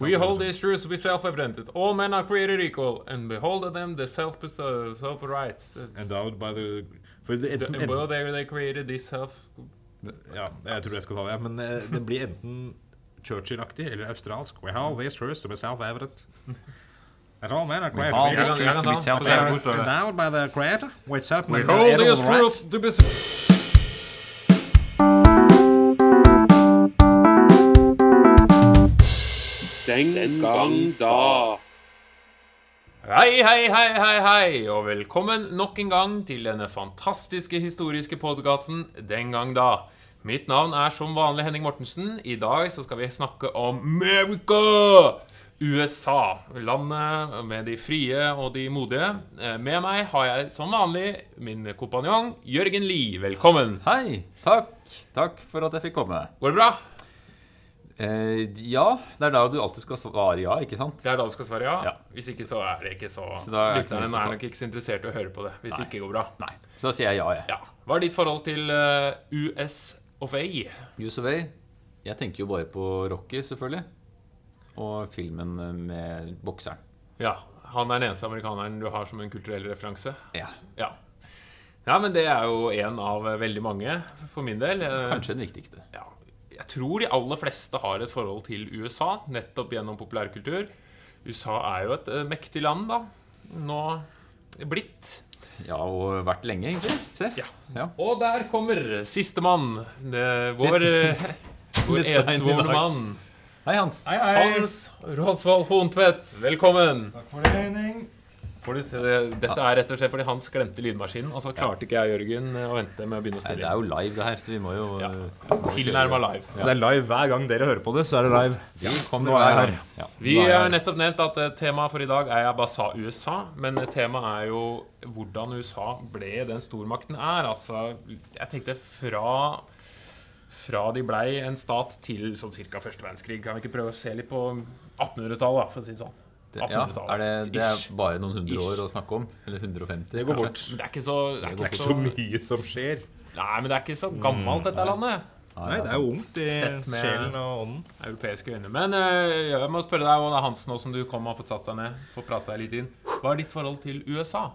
We hold these truths to be self-evident that all men are created equal, and behold of them the self-possessed rights. Endowed by the For det, The, enten, well, they, they created this self... ja, jeg tror jeg skal ta det, men eh, det blir enten Churchill-aktig eller australsk. We have these truths to be self-evident. That all men are created hold Jeg this kan- jeg truth kan to be ta- They are self-evident. endowed by the creator with certain We hold these truths to be... Den gang da. Hei, hei, hei, hei, hei, og velkommen nok en gang til denne fantastiske historiske podcasten Den gang da. Mitt navn er som vanlig Henning Mortensen. I dag så skal vi snakke om America! USA. Landet med de frie og de modige. Eh, Med meg har jeg som vanlig min kompanjong Jørgen Lie. Velkommen. Hei. Takk. Takk for at jeg fikk komme. Går det bra? Eh, ja, det er da du alltid skal svare ja, ikke sant? Det er da du skal svare ja. Ja. Hvis ikke så er det ikke så, Så er Lytterne er nok ikke så interessert i å høre på det hvis det ikke går bra. Nei. Så da sier jeg ja, jeg. Ja. Hva er ditt forhold til eh, US of A? US of A. Jeg tenker jo bare på Rocky, selvfølgelig. Og filmen med bokseren. Ja, Han er den eneste amerikaneren du har som en kulturell referanse? Ja. Ja. Ja, men det er jo en av veldig mange, for min del. Eh, Kanskje den viktigste. Ja, jeg tror de aller fleste har et forhold til USA, nettopp gjennom populærkultur. USA er jo et eh, mektig land, da. Nå blitt. Ja, og vært lenge, egentlig. Se. Ja. Ja. Og der kommer sistemann. Vår, eh, vår edsvorne mann. Hei, Hans. Hei, hei. Hans Rådsvold Hontvedt, velkommen. Takk for det, Henning. Dette er rett og slett fordi Hans glemte lydmaskinen, og så klarte ikke jeg Jørgen å vente med å begynne å Nei, spille det er jo live, det her, så vi må jo Ja. Tilnærma live. live. Så det er live hver gang dere hører på det, så er det live. Vi kommer Nå er jeg her. Ja. Vi har nettopp nevnt at eh, temaet for i dag er jeg bare sa USA, men temaet er jo hvordan USA ble den stormakten er. Altså, jeg tenkte fra fra de blei en stat til sånn ca. første verdenskrig. Kan vi ikke prøve å se litt på 1800-tallet, for å si det sånn? Det, ja, er det, det er bare noen hundre år å snakke om? Eller 150? Det går fort. Det er ikke så, det er Det ikke er ikke så så mye som skjer. Nei, men det er ikke så gammelt, dette landet. Nei, det er jo ungt i sjelen og ånden. europeiske øyne. Men eh, jeg må spørre deg, Åne Hansen, nå som du kom og har fått satt deg ned, få prate deg litt inn. Hva er ditt forhold til USA?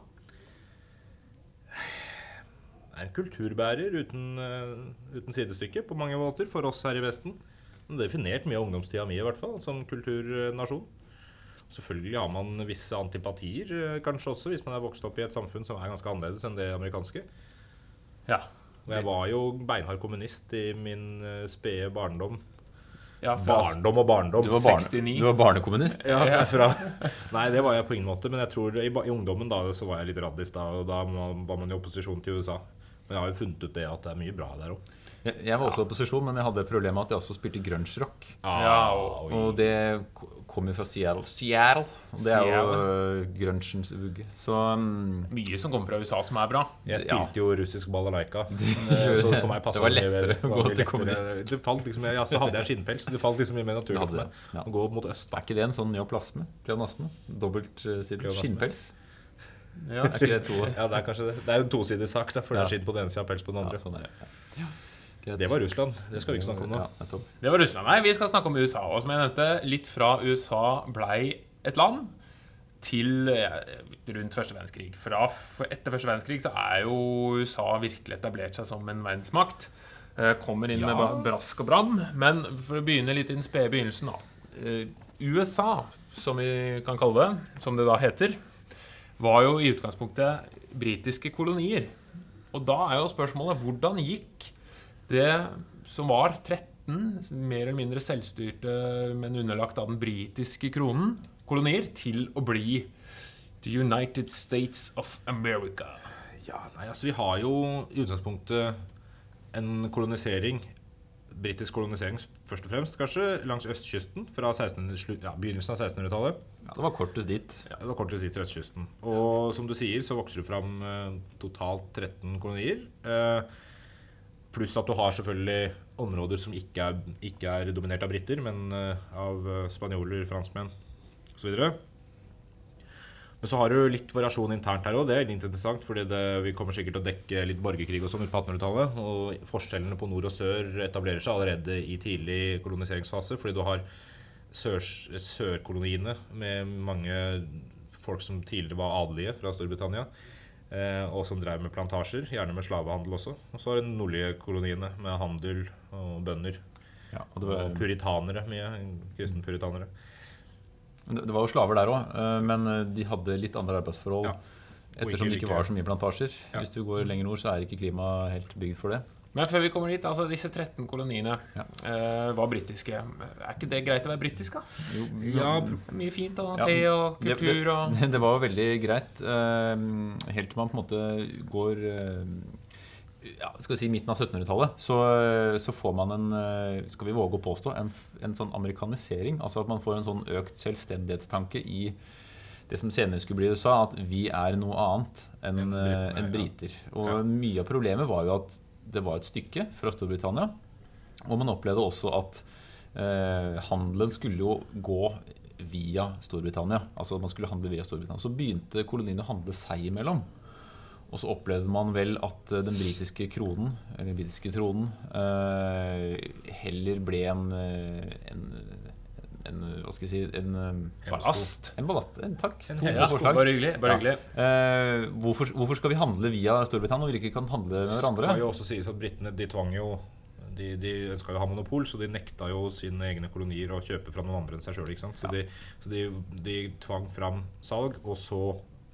Det er en kulturbærer uten, uh, uten sidestykke på mange måter for oss her i Vesten. Definert mye av ungdomstida mi, i hvert fall, som kulturnasjon. Selvfølgelig har man visse antipatier, eh, kanskje også, hvis man er vokst opp i et samfunn som er ganske annerledes enn det amerikanske. Ja. Og jeg var jo beinhard kommunist i min uh, spede barndom. ja Barndom og barndom. Du var, barne, 69. du var barnekommunist? Ja, fra, nei, det var jeg på ingen måte. Men jeg tror i, i ungdommen da så var jeg litt raddis, da, og da var man i opposisjon til USA. Men jeg har jo funnet ut det at det er mye bra der òg. Jeg, jeg var også i opposisjon, men jeg hadde problemet med at jeg også spilte grunge-rock. Ja, og- Og det ko- kom jo fra Seattle. Seattle. Og det er jo uh, grunchens vugge. Så um, Mye som kommer fra USA som er bra. Jeg spilte jo russisk balalaika. Så det. for meg passa Det var det lettere å gå til kommunistisk. kommunist. Liksom, ja, så hadde jeg skinnpels. Det falt liksom mye mer naturlig hadde for meg ja. å gå mot øst. er ikke det en sånn neoplasme? Pleonasme? Dobbeltsidig Pleonasme. skinnpels? Ja. Er ikke det to Ja, Det er kanskje det. Det er jo en tosidig sak, da, for det er skinn på den ene sida og pels på den Ja, andre. sånn er det. Ja. Greit. Det var Russland. Det skal vi ikke snakke om nå. Ja. Det var Russland. Nei, vi skal snakke om USA. Og som jeg nevnte, litt fra USA blei et land til eh, rundt første verdenskrig. Fra, etter første verdenskrig så er jo USA virkelig etablert seg som en verdensmakt. Eh, Kommer inn med Ja. med brask og bram. Men for å begynne litt i den spede begynnelsen, da. Eh, USA, som vi kan kalle det, som det da heter, var jo i utgangspunktet britiske kolonier. Og da er jo spørsmålet hvordan gikk det som var 13 mer eller mindre selvstyrte, men underlagt av den britiske kronen, kolonier, til å bli The United States of America. Ja, nei, altså Vi har jo i utgangspunktet en kolonisering Britisk kolonisering først og fremst, kanskje, langs østkysten fra 1600, ja, begynnelsen av 1600-tallet. Ja, det var kortest dit. Ja, det var kortest dit til østkysten. Og som du sier, så vokser det fram eh, totalt 13 kolonier. Eh, pluss at du har selvfølgelig områder som ikke er, ikke er dominert av briter, men eh, av eh, spanjoler, franskmenn osv. Men så har du litt variasjon internt her òg. Det er litt interessant, fordi det, vi kommer sikkert til å dekke litt borgerkrig og sånn på 1800-tallet. Og forskjellene på nord og sør etablerer seg allerede i tidlig koloniseringsfase, fordi du har sør, sørkoloniene med mange folk som tidligere var adelige fra Storbritannia. Eh, og som drev med plantasjer, gjerne med slavehandel også. Og så var det de nordlige koloniene med handel og bønder. Ja, og det, var, Og puritanere, mye. Kristenpuritanere. det det var jo slaver der òg, men eh, de hadde litt andre arbeidsforhold. Ja. Ettersom det ikke var så mye plantasjer. Ja. Hvis du går lenger nord, så er ikke klimaet helt bygd for det. Men før vi kommer dit, altså disse 13 koloniene Ja. uh, var britiske. Er ikke det greit å være britisk, da? Jo, Ja, Det Mye fint, da. Ja, Te og kultur og Det, det var veldig greit. Uh, helt til man på en måte går uh, ja, skal vi si midten av 1700-tallet, så, så får man en skal vi våge å påstå, en, en sånn amerikanisering. Altså at man får en sånn økt selvstendighetstanke i det som senere skulle bli USA, at vi er noe annet enn Enn eh, britene, enn briter. Og Ja. mye av problemet var jo at det var et stykke fra Storbritannia. Og man opplevde også at eh, handelen skulle jo gå via Storbritannia. Altså man skulle handle via Storbritannia. Så begynte koloniene å handle seg imellom. Og så opplevde man vel at eh, den britiske kronen, eller den britiske tronen, eh, heller ble en, eh, en, en Hva skal jeg si En, eh, ballast. en ballast. En, takk. En To Ja, bare hyggelig. Bare Ja. Eh, hvorfor, hvorfor skal vi handle via Storbritannia når vi ikke kan handle med Det kan jo også sies at britene de tvang jo de, de ønska jo å ha monopol, så de nekta jo sine egne kolonier å kjøpe fra noen andre enn seg sjøl. Så, de, så de, de tvang fram salg, og så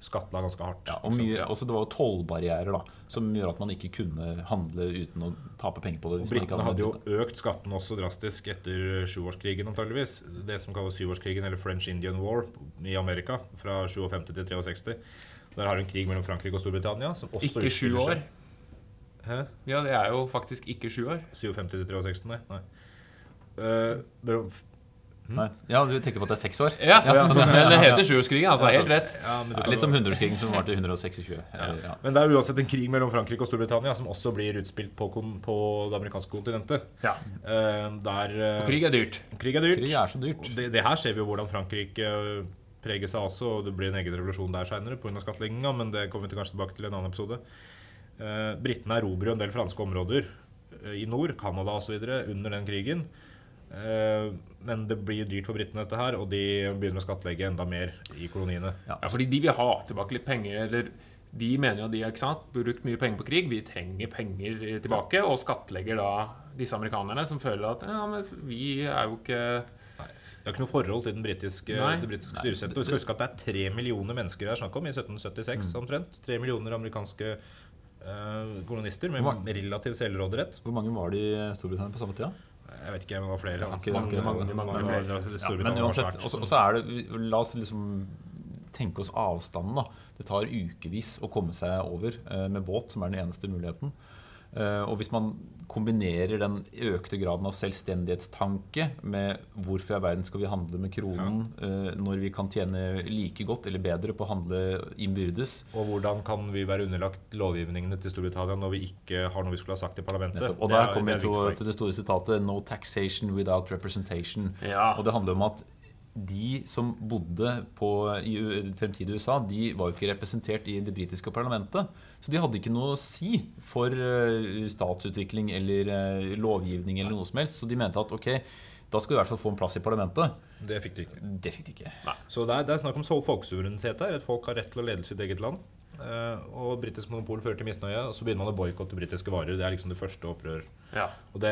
skattla ganske hardt. Ja, og mye, også det var jo tollbarrierer da, som gjør at man ikke kunne handle uten å tape penger på det. Britene hadde jo økt skatten også drastisk etter sjuårskrigen, antageligvis. Det som kalles syvårskrigen, eller French Indian War i Amerika, fra 57 til 63. Der har du en krig mellom Frankrike og Storbritannia. Som også Ikke sju år. Hæ? Ja, det er jo faktisk ikke sju år. 57 til 63, nei. nei. Mellom- Nei. Ja, du tenker på at det er seks år? Ja, Ja, så, sånn, men det heter sjuårskrigen. Altså, helt rett. ja, Ja, litt som hundreårskrigen som varte i 126. Ja. Eller, ja. Men det er uansett en krig mellom Frankrike og Storbritannia som også blir utspilt på, på det amerikanske kontinentet. Ja. Eh, der eh, Og krig er dyrt. krig er dyrt. Krig er så dyrt. Det, det her ser vi jo hvordan Frankrike eh, preger seg også, og det blir en egen revolusjon der seinere pga. skattlegginga, men det kommer vi kanskje tilbake til i en annen episode. Eh, Britene erobrer jo en del franske områder i nord, Canada osv., under den krigen. Eh, men det blir dyrt for britene, dette her, og de begynner å skattlegge enda mer i koloniene. Ja, fordi de vil ha tilbake litt penger. Eller de mener jo de har brukt mye penger på krig. Vi trenger penger tilbake. Og skattlegger da disse amerikanerne som føler at ja, men vi er jo ikke Det har ikke noe forhold til den britiske, britiske styresettet. Vi skal huske at det er tre millioner mennesker det er snakk om i 1776 omtrent. Tre millioner amerikanske eh, kolonister med relativ selvråderett. Hvor mange var det i Storbritannia på samme tida? Jeg vet ikke, men det var flere. Ja, da. ikke- mange, ikke- mange, mange, Mange flere. var- Ja, men uansett, og også, også er det La oss liksom tenke oss avstanden. da Det tar ukevis å komme seg over eh, med båt, som er den eneste muligheten. Eh, og hvis man kombinerer den økte graden av selvstendighetstanke med hvorfor i all verden skal vi handle med kronen eh, når vi kan tjene like godt eller bedre på å handle innbyrdes Og hvordan kan vi være underlagt lovgivningene til Storbritannia når vi ikke har noe vi skulle ha sagt i parlamentet? Nettopp. Og der er- kommer jeg til, til det store sitatet 'No taxation without representation'. Ja. Og det handler om at de som bodde på, i fremtidig USA, de var jo ikke representert i det britiske parlamentet. Så de hadde ikke noe å si for eh, statsutvikling eller eh, lovgivning eller noe som helst. Så de mente at ok, da skal du i hvert fall få en plass i parlamentet. Det fikk de ikke. Det fikk de ikke. Så det er, det er snakk om folkesuverenitet her. At folk har rett til å lede sitt eget land. Eh, og britisk monopol fører til misnøye, og så begynner man å boikotte britiske varer. Det er liksom det første opprør. Ja. Og det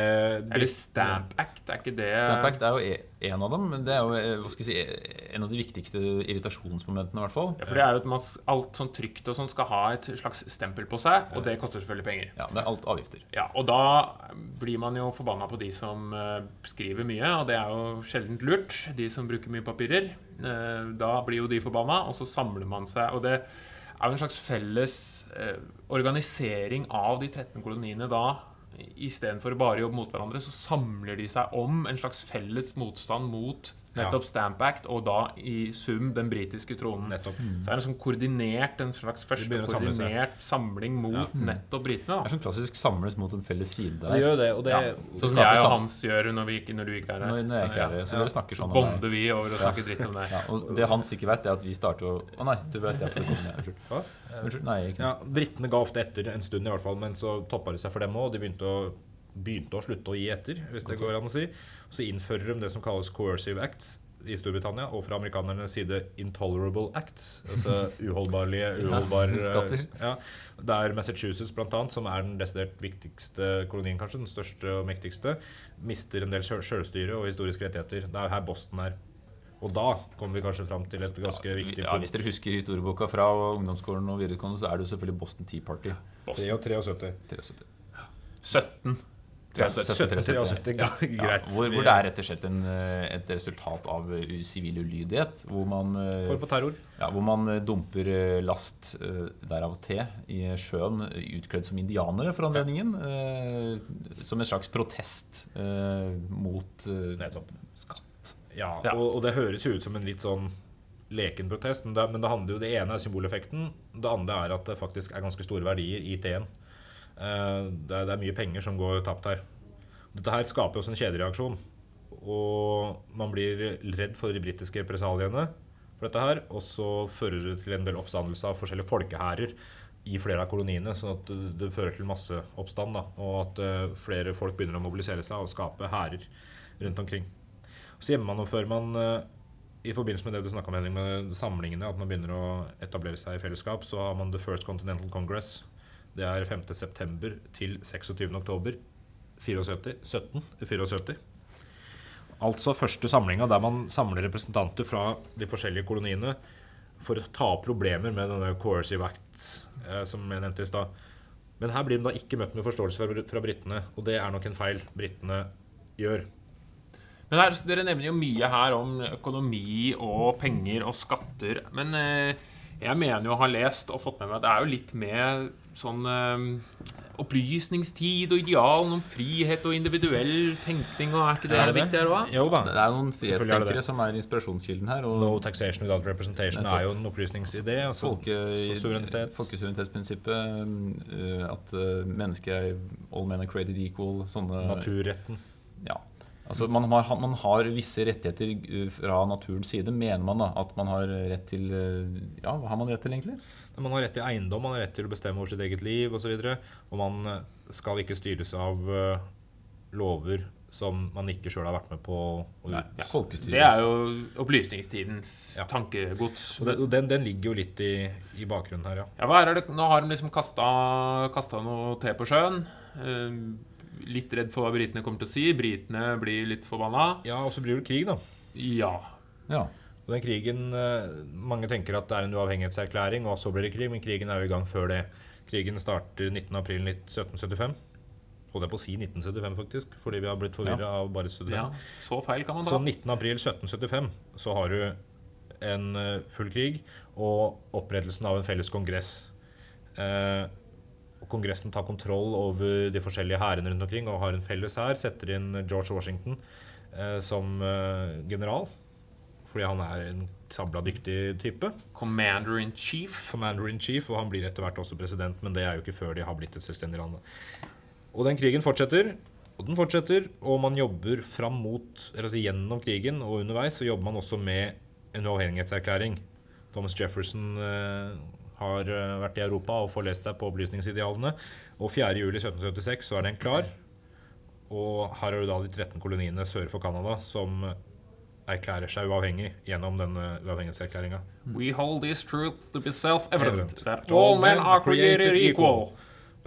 Eller Stamp Act, er ikke det Stamp Act er jo e- en av dem, men det er jo eh, hva skal jeg si, en av de viktigste irritasjonsmomentene. i hvert fall. Ja, for det er jo at man, alt sånn trygt og sånn skal ha et slags stempel på seg, og det koster selvfølgelig penger. Ja, Det er alt avgifter. Ja, og da blir man jo forbanna på de som eh, skriver mye, og det er jo sjeldent lurt. De som bruker mye papirer. Eh, da blir jo de forbanna, og så samler man seg. Og det er jo en slags felles eh, organisering av de 13 koloniene da. Istedenfor bare å jobbe mot hverandre, så samler de seg om en slags felles motstand mot nettopp Stamp Act, og da i sum den britiske tronen. Nettopp. Så er det en sånn koordinert, en slags første koordinert samling mot nettopp britene. Det er sånn klassisk samles mot en felles fiende. Det gjør det, og det Ja. Sånn som jeg og. Hans gjør når, vi ikke, når du ikke er her. Når, når jeg ikke er her, så Ja. dere snakker sånn om meg. bonder vi over å snakke dritt om det. Ja, og det Hans ikke vet, er at vi starter å Å nei, du vet jeg, for det ned. Unnskyld. Unnskyld, nei, ikke Ja, Britene ga ofte etter en stund, i hvert fall, men så toppa det seg for dem òg. De begynte å begynte å slutte å gi etter, hvis det går an å si. Så innfører de det som kalles coercive acts i Storbritannia, og fra amerikanernes side intolerable acts. Altså uholdbarlige, uholdbar skatter. ja, Det er Massachusetts blant annet, som er den desidert viktigste kolonien, kanskje, den største og mektigste, mister en del sjø- sjølstyre og historiske rettigheter. Det er her Boston er. Og da kommer vi kanskje fram til et ganske viktig punkt. Ja, Hvis dere husker historieboka fra ungdomsskolen og videregående, så er det jo selvfølgelig Boston Tea Party. 73. 73. 17. 73. ja, Ja, hvor, hvor det er rett og slett en, eh, et resultat av eh, sivil ulydighet. Hvor man, eh, ja, hvor man dumper last, derav te, i sjøen utkledd som indianere for anledningen. eh, Som en slags protest eh, mot eh, skatt. Ja. Og, og det høres jo ut som en litt sånn leken protest, men det, men det handler jo Det ene er symboleffekten. Det andre er at det faktisk er ganske store verdier i T-en. Eh, det, er, det er mye penger som går tapt her. Dette her skaper også en kjedereaksjon. Og man blir redd for de britiske represaliene for dette her. Og så fører det til en del oppstandelse av forskjellige folkehærer i flere av koloniene. Sånn at det, fører til masseoppstand. Da, og at eh, flere folk begynner å mobilisere seg og skape hærer rundt omkring. Så gjennomfører man eh, i forbindelse med det du snakka om, Henning, med samlingene, at man begynner å etablere seg i fellesskap, så har man The First Continental Congress. Det er 5.9. til 26.10. 74, 17, 74. Altså første samlinga der man samler representanter fra de forskjellige koloniene for å ta opp problemer med denne coercive acts, eh, som jeg nevnte i stad. Men her blir de da ikke møtt med forståelse fra, fra britene, og det er nok en feil britene gjør. Men her, Dere nevner jo mye her om økonomi og penger og skatter. Men eh, jeg mener jo å ha lest og fått med meg at det er jo litt med sånn øh, opplysningstid og idealen om frihet og individuell tenkning. og Er ikke det, Er det det? viktig her òg? Jo da. Det er noen er frihetstenkere det. som er inspirasjonskilden her. Og No taxation without representation er jo en opplysningsidé. Altså, folke, så suverenitet. folkesuverenitetsprinsippet, øh, at øh, mennesket er all men are created equal, sånne Naturretten. Ja. Altså man har, man har visse rettigheter øh, fra naturens side, mener man da. At man har rett til øh, Ja, hva har man rett til, egentlig? Man har rett til eiendom, man har rett til å bestemme over sitt eget liv osv. Og, så og man eh, skal ikke styres av eh, lover som man ikke sjøl har vært med på å Nei. Det er jo opplysningstidens Ja. tankegods. Og den, den, den ligger jo litt i, i bakgrunnen her, ja. Ja, hva er det? Nå har de liksom kasta noe te på sjøen. Eh, litt redd for hva britene kommer til å si. Britene blir litt forbanna. Ja, Og så blir det krig, da. Ja. Ja. Og den krigen eh, Mange tenker at det er en uavhengighetserklæring, og så blir det krig, men krigen er jo i gang før det. Krigen starter 19.4.1775. Holdt jeg på å si 1975, faktisk, fordi vi har blitt forvirra av bare 75. ja. Så feil kan man Så ta. 19.4.1775 så har du en eh, full krig og opprettelsen av en felles kongress. Eh, Kongressen tar kontroll over de forskjellige hærene rundt omkring og har en felles hær. Setter inn George Washington eh, som eh, general, fordi han er en sabla dyktig type. Commander in chief. Commander in chief, og han blir etter hvert også president, men det er jo ikke før de har blitt et selvstendig land. Og den krigen fortsetter, og den fortsetter, og man jobber fram mot, eller altså gjennom krigen og underveis, så jobber man også med en uavhengighetserklæring. Thomas Jefferson eh, har eh, vært i Europa og får lest seg på opplysningsidealene, og 4.7.1776 så er den klar. Og her har du da de 13 koloniene sør for Canada som erklærer seg uavhengig gjennom denne uavhengighetserklæringa. We hold this truth to be self-evident, Evident. that all men are created equal.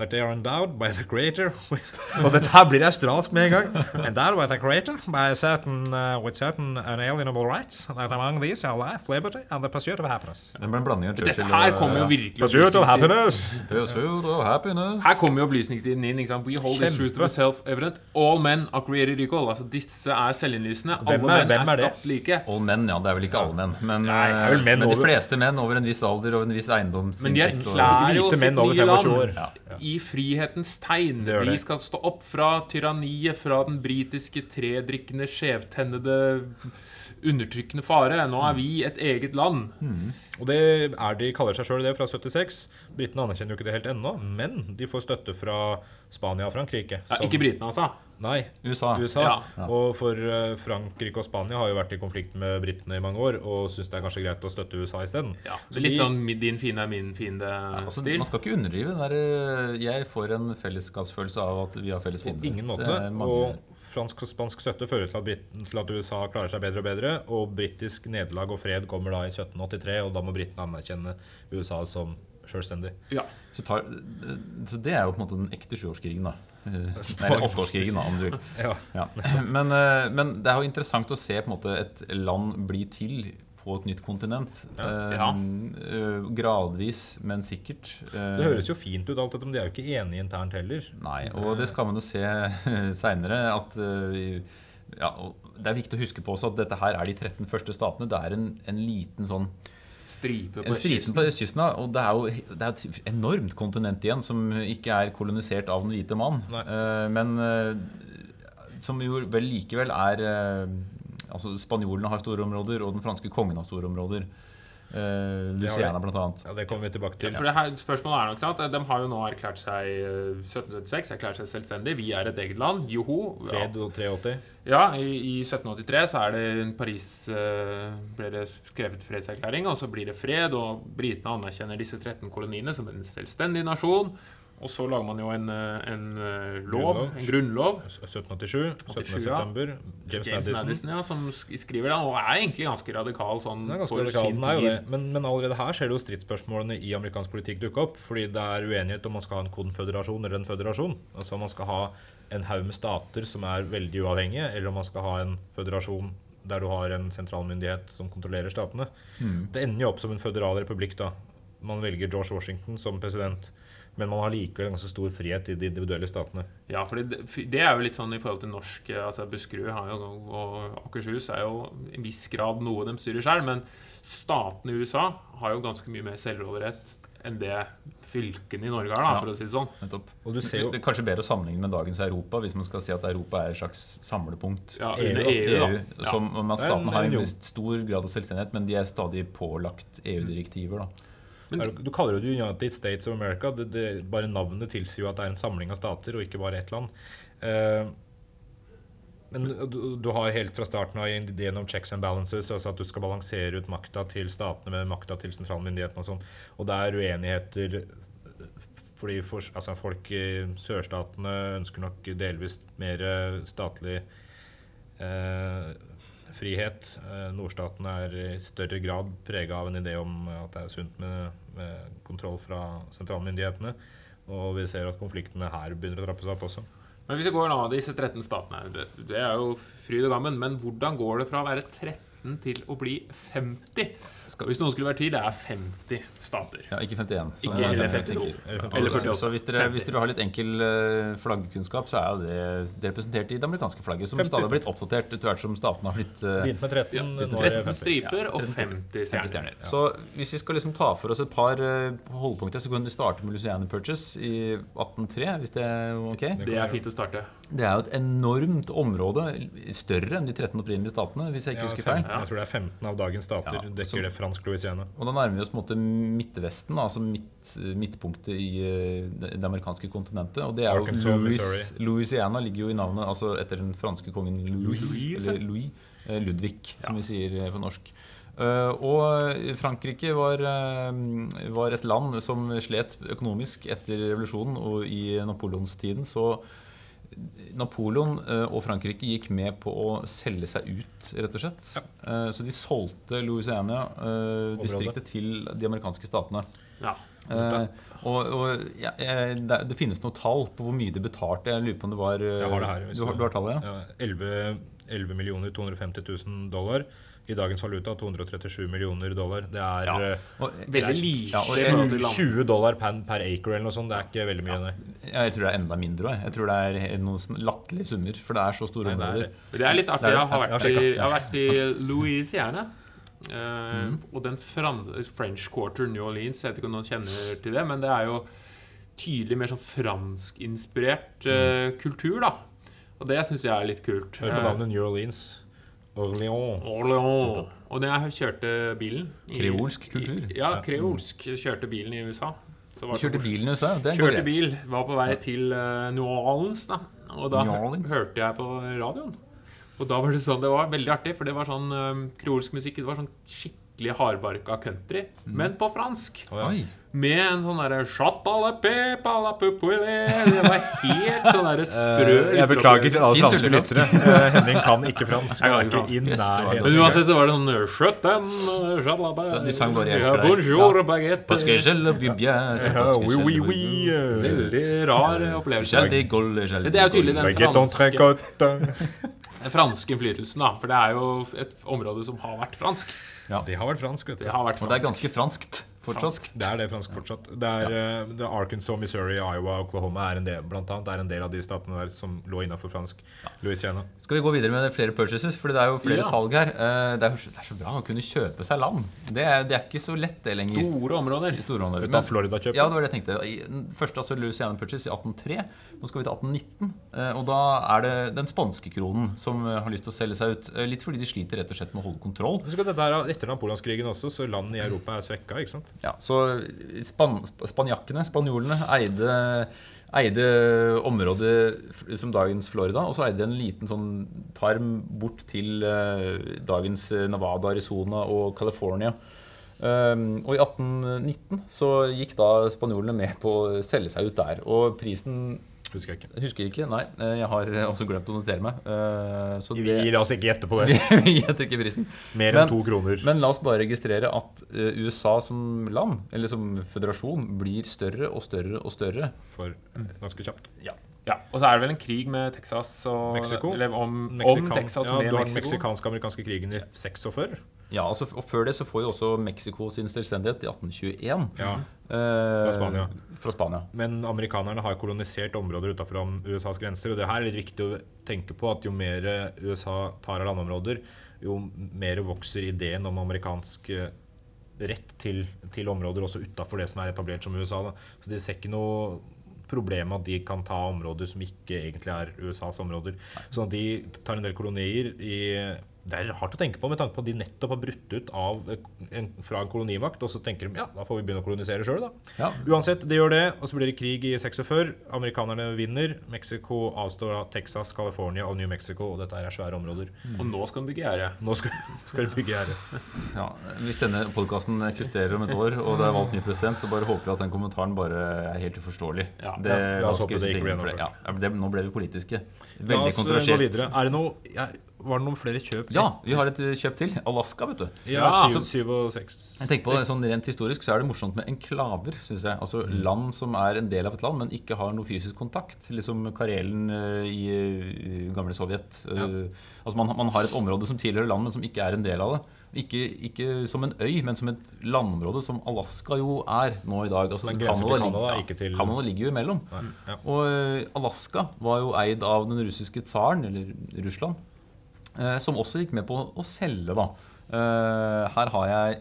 That they are endowed by the creator with Og dette her blir australsk med en gang. Endowed by the creator by certain, uh, with certain unalienable rights. That among these are life, liberty and the pursuit of happiness. Det blir en blanding av Dette Churchill her kommer jo ja. virkelig Pursuit of opplysningstiden. happiness! Pursuit of happiness. Her kommer jo opplysningstiden inn. ikke sant? We hold this truth to be self-evident. All men are created equal. Altså Disse er selvinnlysende. Alle Hvem er- menn hvem er er det? skapt like. All menn, ja. Det er vel ikke alle menn. Men, Nei, det er vel eh, menn men de over- fleste menn over en viss alder og en viss eiendomsinntekt. Men de erklærer jo Hvite sitt menn over nye 25 land år. Ja. i frihetens tegn. Det det. Vi skal stå opp fra tyranniet, fra den britiske tredrikkende, skjevtennede, undertrykkende fare. Nå er vi et eget land. Og det er de kaller seg sjøl det fra 76. Britene anerkjenner jo ikke det helt ennå, men de får støtte fra Spania og Frankrike. Ja, ikke britene, altså. Nei, USA. USA. Ja. Og for eh, Frankrike og Spania har jo vært i konflikt med britene i mange år og syns det er kanskje greit å støtte USA isteden. Ja, Så litt de- sånn din fiende er min Altså, fiende-stil. man skal ikke underdrive. Der, eh, jeg får en fellesskapsfølelse av at vi har felles På ingen måte. Og fransk og spansk støtte fører til at, Brit til at USA klarer seg bedre og bedre. Og britisk nederlag og fred kommer da i 1783, og da må britene anerkjenne USA som selvstendig. ja. så, tar, så det er jo på en måte den ekte sjuårskrigen, da. Eh, Nei, åtteårskrigen, da, om du vil. Ja. Ja. Men, eh, men det er jo interessant å se måte et land bli til på et nytt kontinent. Eh, Ja. eh, Gradvis, men sikkert. Eh, Det høres jo fint ut, alt dette, men de er jo ikke enige internt heller. Nei, og det skal man jo se seinere. At eh, ja, Det er viktig å huske på også at dette her er de 13 første statene. Det er en, en liten sånn Stripe på en stripe kysten. på østkysten. Og det er jo det er et enormt kontinent igjen som ikke er kolonisert av den hvite mann. Eh, men uh, som jo vel likevel er uh, Altså Spanjolene har store områder, og den franske kongen har store områder. Uh, Det Luciana, blant annet. Ja, Det kommer vi tilbake til. For det her, spørsmålet er nok at De har jo nå erklært seg eh, 1776 erklært seg selvstendig. Vi er et eget land. Joho. Fred 83. Ja, i, i 1783 så er det Paris uh, ble det skrevet fredserklæring, og så blir det fred, og britene anerkjenner disse 13 koloniene som en selvstendig nasjon. Og så lager man jo en, eh, en eh, lov, Grunnlov. en grunnlov. 1787. 17. ja. september. James, Madison. ja, som skriver den, og er egentlig ganske radikal sånn Den er ganske for radikal, den er jo det. Men, men allerede her ser du jo stridsspørsmålene i amerikansk politikk dukke opp. Fordi det er uenighet om man skal ha en konføderasjon eller en føderasjon. Altså om man skal ha en haug med stater som er veldig uavhengige, eller om man skal ha en føderasjon der du har en sentralmyndighet som kontrollerer statene. Det ender jo opp som en føderal republikk, da. Man velger George Washington som president. Men man har likevel en ganske stor frihet i de individuelle statene. Ja, for det, det er jo litt sånn i forhold til norsk eh, altså Buskerud har jo, og Akershus er jo i en viss grad noe de styrer selv, men statene i USA har jo ganske mye mer selvråderett enn det fylkene i Norge har, da, Ja. for å si det sånn. Nettopp. Og du ser jo Det er kanskje bedre å sammenligne med dagens Europa, hvis man skal si at Europa er et slags samlepunkt. Ja, EU, EU, da. EU, Ja. som om at Det statene har en stor grad av selvstendighet, men de er stadig pålagt EU-direktiver. da. Er du, Du kaller det United States of America. Det, det, bare navnet tilsier jo at det er en samling av stater, og ikke bare ett land. Uh, men du, du har helt fra starten av ideen om checks and balances, altså at du skal balansere ut makta til statene med makta til sentralmyndighetene og sånn. Og det er uenigheter fordi for, altså folk i sørstatene ønsker nok delvis mer statlig eh, frihet. Nordstaten Nordstatene er i større grad prega av en idé om at det er sunt med, med kontroll fra sentralmyndighetene. Og vi ser at konfliktene her begynner å trappe seg opp også. Men hvis vi går nå, disse 13 statene, det er jo fryd og gammen, men hvordan går det fra å være 13 til å bli 50? Hvis noen skulle vært 10, det er 50 stater. Ja, ikke 51. så- Ikke eller 52. Eller 48. Så hvis dere, hvis dere har litt enkel eh, flaggkunnskap, så er jo det, det representert i det amerikanske flagget, som stadig har blitt oppdatert etter hvert som statene har blitt Begynt med 13, Ja, nå er det 13 striper og 13 50 50 stjerner. Så hvis vi skal liksom ta for oss et par eh, holdepunkter, så kan vi starte med Luciana Purchase i 1803, hvis det er ok? Det er fint å starte. Det er jo et enormt område, større enn de 13 opprinnelige statene, hvis jeg ikke Ja, husker feil. jeg tror det er 15 av dagens stater Ja, dekker så- det fransk Louisiana. Og da nærmer vi oss på en måte Midtvesten, altså midt, midtpunktet i eh, det, det amerikanske kontinentet. Og det er jo Louis, Louisiana ligger jo i navnet altså etter den franske kongen Louis, Louis, eller Louis eh, Ludvig, som vi sier eh, på norsk. Uh, og Frankrike var, uh, var et land som slet økonomisk etter revolusjonen, og i Napoleonstiden så Napoleon eh, og Frankrike gikk med på å selge seg ut, rett og slett. Ja. Så de solgte Louisiana-distriktet til de amerikanske statene. Ja. Eh, og og ja, eh, det, det finnes noe tall på hvor mye de betalte. Jeg lurer på om det var eh, Jeg har det her. Du har, du har tallet, ja? Ja, 11, 11 250 000 dollar. I dagens valuta 237 millioner dollar. Det er Ja. eh, Og, Veldig lite Ja, og i jeg- forhold til land. 20 dollar per, per acre eller noe sånt. Det er ikke veldig mye. nei. jeg tror det er enda mindre. Jeg. tror det er noen sånn latterlige summer, for det er så store det er områder. Det er litt artig. Er- Jeg har jeg har vært i, jeg har vært i Louisiana. Eh, Og den French Quarter New Orleans, jeg vet ikke om noen kjenner til det, men det er jo tydelig mer sånn franskinspirert eh, kultur, da. Og det syns jeg er litt kult. Hør på navnet New Orleans. Orléans. Orléans. Og da jeg kjørte bilen i- Kreolsk kultur. i- Ja, kreolsk. Kjørte bilen i USA. Så Du var kjørte bilen i USA? Det går Kjørte greit. bil, var på vei til uh, New Orleans, da. Og da hørte jeg på radioen. Og da var det sånn, det var veldig artig, for det var sånn um, kreolsk musikk. Det var sånn skikkelig hardbarka country, Mm. men på fransk. Oi. Med en sånn derre Det var helt sånn derre sprø uh, Jeg beklager til alle franske lyttere. Eh, Henning kan ikke fransk. Jeg kan er ikke ikke i fransk. Yes, det var nærheten. Men uansett så var det sånn De sang bare ja. Bonjour, Ja. baguette. Parce que je le vis bien, c'est parce Ja, oui, oui, oui. Veldig rar opplevelse. Det er jo tydelig den franske, franske innflytelsen, da. For det er jo et område som har vært fransk. Det har vært fransk, vet du. Det har vært Og det er ganske franskt fortsatt. Det er det fransk fortsatt. Det er, eh, det er Arkansas, Missouri, Iowa, Oklahoma er en del, blant annet, er en del av de statene der som lå innafor fransk. Louisiana. Skal vi gå videre med flere purchases? For det er jo flere Ja. salg her. Eh, Det er, det er så bra å kunne kjøpe seg land. Det er, det er ikke så lett, det lenger. Store områder. Store områder. Men, Florida-kjøpet. Ja, det var det jeg tenkte. Først første altså Louisiana Purchase i 1803. Nå skal vi til 1819. eh, Og da er det den spanske kronen som eh, har lyst til å selge seg ut. eh, Litt fordi de sliter rett og slett med å holde kontroll. Er etter Napoleonskrigen også, så land i Europa er svekka. ikke sant? Ja, så span sp- spanjakkene, spanjolene, eide, eide området som dagens Florida, og så eide de en liten sånn tarm bort til dagens Nevada, Arizona og California. Um, og i 1819 så gikk da spanjolene med på å selge seg ut der. Og prisen Husker jeg ikke. jeg husker ikke, nei. eh, Jeg har også glemt å notere meg. Så det, Vi gir oss ikke gjette på det. vi gjetter ikke prisen. Mer Men- enn to kroner. Men la oss bare registrere at eh, USA som land, eller som føderasjon, blir større og større og større. For ganske kjapt. Ja, Og så er det vel en krig med Texas og Mexico. Eller om, om Mexikan- Texas ja, med du har den Mexico. meksikansk-amerikanske krigen i 46. Ja, altså, Og før det så får jo også Mexico sin selvstendighet i 1821. Ja. Fra Spania. Fra Spania. Men amerikanerne har kolonisert områder utenfor USAs grenser. Og det her er litt viktig å tenke på at jo mer USA tar av landområder, jo mer vokser ideen om amerikansk eh, rett til, til områder også utafor det som er etablert som USA. Da. Så de ser ikke noe problem at de kan ta områder som ikke egentlig er USAs områder. Så de tar en del kolonier i det er hardt å tenke på med tanke på at de nettopp har brutt ut av en, fra en kolonimakt. Og så tenker de ja, da får vi begynne å kolonisere sjøl, da. Ja. Uansett, det gjør det, og så blir det krig i 46. Amerikanerne vinner. Mexico avstår av Texas, California og New Mexico, og dette er svære områder. Og nå skal de bygge gjerde. Nå skal, skal de bygge gjerde. Ja, hvis denne podkasten eksisterer om et år, og det er valgt ny president, så bare håper vi at den kommentaren bare er helt uforståelig. Ja. det, Ja, la oss håpe det ikke blir for det? Ja, det, nå ble vi politiske. Veldig eh, kontroversielt. videre. Er det noe, ja, var det noen flere kjøp? Ja, vi har et eh, kjøp til. Alaska, vet du. Ja, Ja. syv, syv og seks. Jeg tenker på det, sånn Rent historisk så er det morsomt med enklaver. Synes jeg. Altså Mm. Land som er en del av et land, men ikke har noe fysisk kontakt. Liksom Karelen uh, i, uh, gamle Sovjet. Eh, altså man, man har et område som tilhører land, men som ikke er en del av det. Ikke, ikke som en øy, men som et landområde, som Alaska jo er nå i dag. Altså, Canada til- Canada ligger jo imellom. Nei, ja. Og Alaska var jo eid av den russiske tsaren, eller Russland, som også gikk med på å selge, da. Eh, Her har jeg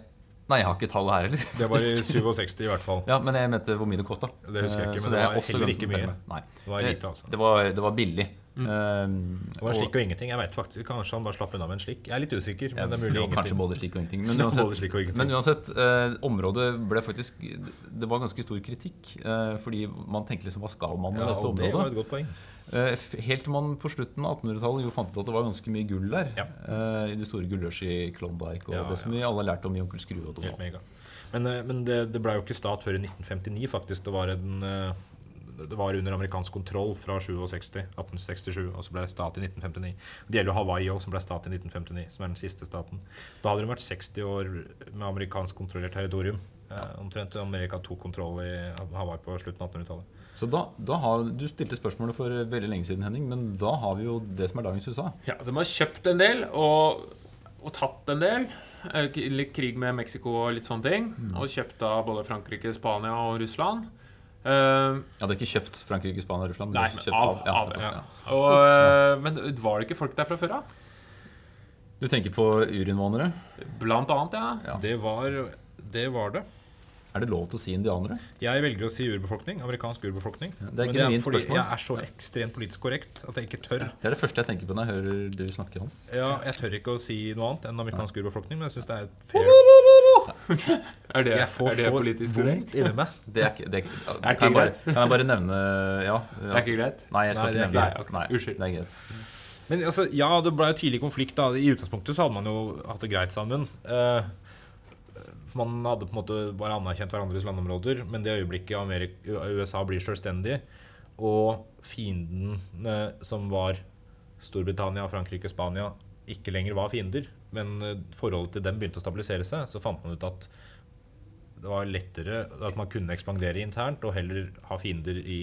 Nei, jeg har ikke tallet her heller. Det var i 67 i hvert fall. Ja, men jeg mente hvor mye det kosta. Det husker jeg ikke, men det var heller ikke mye. Nei. Det var lite, altså. Det var, det var billig. Mm. Eh, Det var slik og ingenting. Jeg vet faktisk, Kanskje han bare slapp unna med en slik. Jeg er litt usikker, men det er mulig jo, kanskje både slik og ingenting. Men uansett, slik og ingenting. men uansett eh, området ble faktisk Det var ganske stor kritikk. eh, fordi man tenkte liksom hva skal man med Ja, dette og det var et godt poeng. Eh, Helt til man på slutten av 1800-tallet jo fant ut at det var ganske mye gull der. Ja. eh, I det store gullrushet i Klondyke og Ja, det som vi alle har lært om i Onkel Skrue og Donald. Men, eh, men det, det ble jo ikke stat før i 1959, faktisk. Det var, en, det var under amerikansk kontroll fra 67, 1867, og så ble det stat i 1959. Det gjelder jo Hawaii òg, som ble stat i 1959, som er den siste staten. Da hadde det vært 60 år med amerikansk kontrollert territorium. Ja. omtrent Amerika tok kontroll i Hawaii på slutten av 1800-tallet. Så da, da har, Du stilte spørsmålet for veldig lenge siden, Henning, men da har vi jo det som er dagens USA. Ja, så De har kjøpt en del og, og tatt en del. Eh, Litt krig med Mexico og litt sånne ting. Og kjøpt av både Frankrike, Spania og Russland. Eh, Jeg hadde ikke kjøpt Frankrike, Spania og Russland. Nei, men av, av- ja, av- ja. ja. og, uh, men var det ikke folk der fra før av? Du tenker på urinnvånere? Blant annet, ja. Ja. Det, var, det var det. Er det lov til å si indianere? Jeg velger å si urbefolkning. Amerikansk urbefolkning. det er Men det er fordi spørsmål. jeg er så ekstremt politisk korrekt at jeg ikke tør. Det er det første jeg tenker på når jeg hører du snakke, Hans. Ja, jeg tør ikke å si noe annet enn amerikansk urbefolkning, men jeg syns det er fair Er det, Jeg får er det så politisk korrekt? inni meg. Det er ikke, det er, er ikke kan, jeg bare, greit. kan jeg bare nevne Ja. Det er ikke greit? Nei, jeg skal Nei, det ikke nevne ikke greit. Nei, Unnskyld. Det er greit. Men altså, ja, det ble jo tidlig konflikt. da I utgangspunktet så hadde man jo hatt det greit sammen. Uh, man hadde på en måte bare anerkjent hverandres landområder. Men det øyeblikket Amerika, USA blir selvstendig, og fiendene som var Storbritannia, Frankrike, Spania, ikke lenger var fiender, men eh, forholdet til dem begynte å stabilisere seg, så fant man ut at det var lettere at man kunne ekspandere internt og heller ha fiender i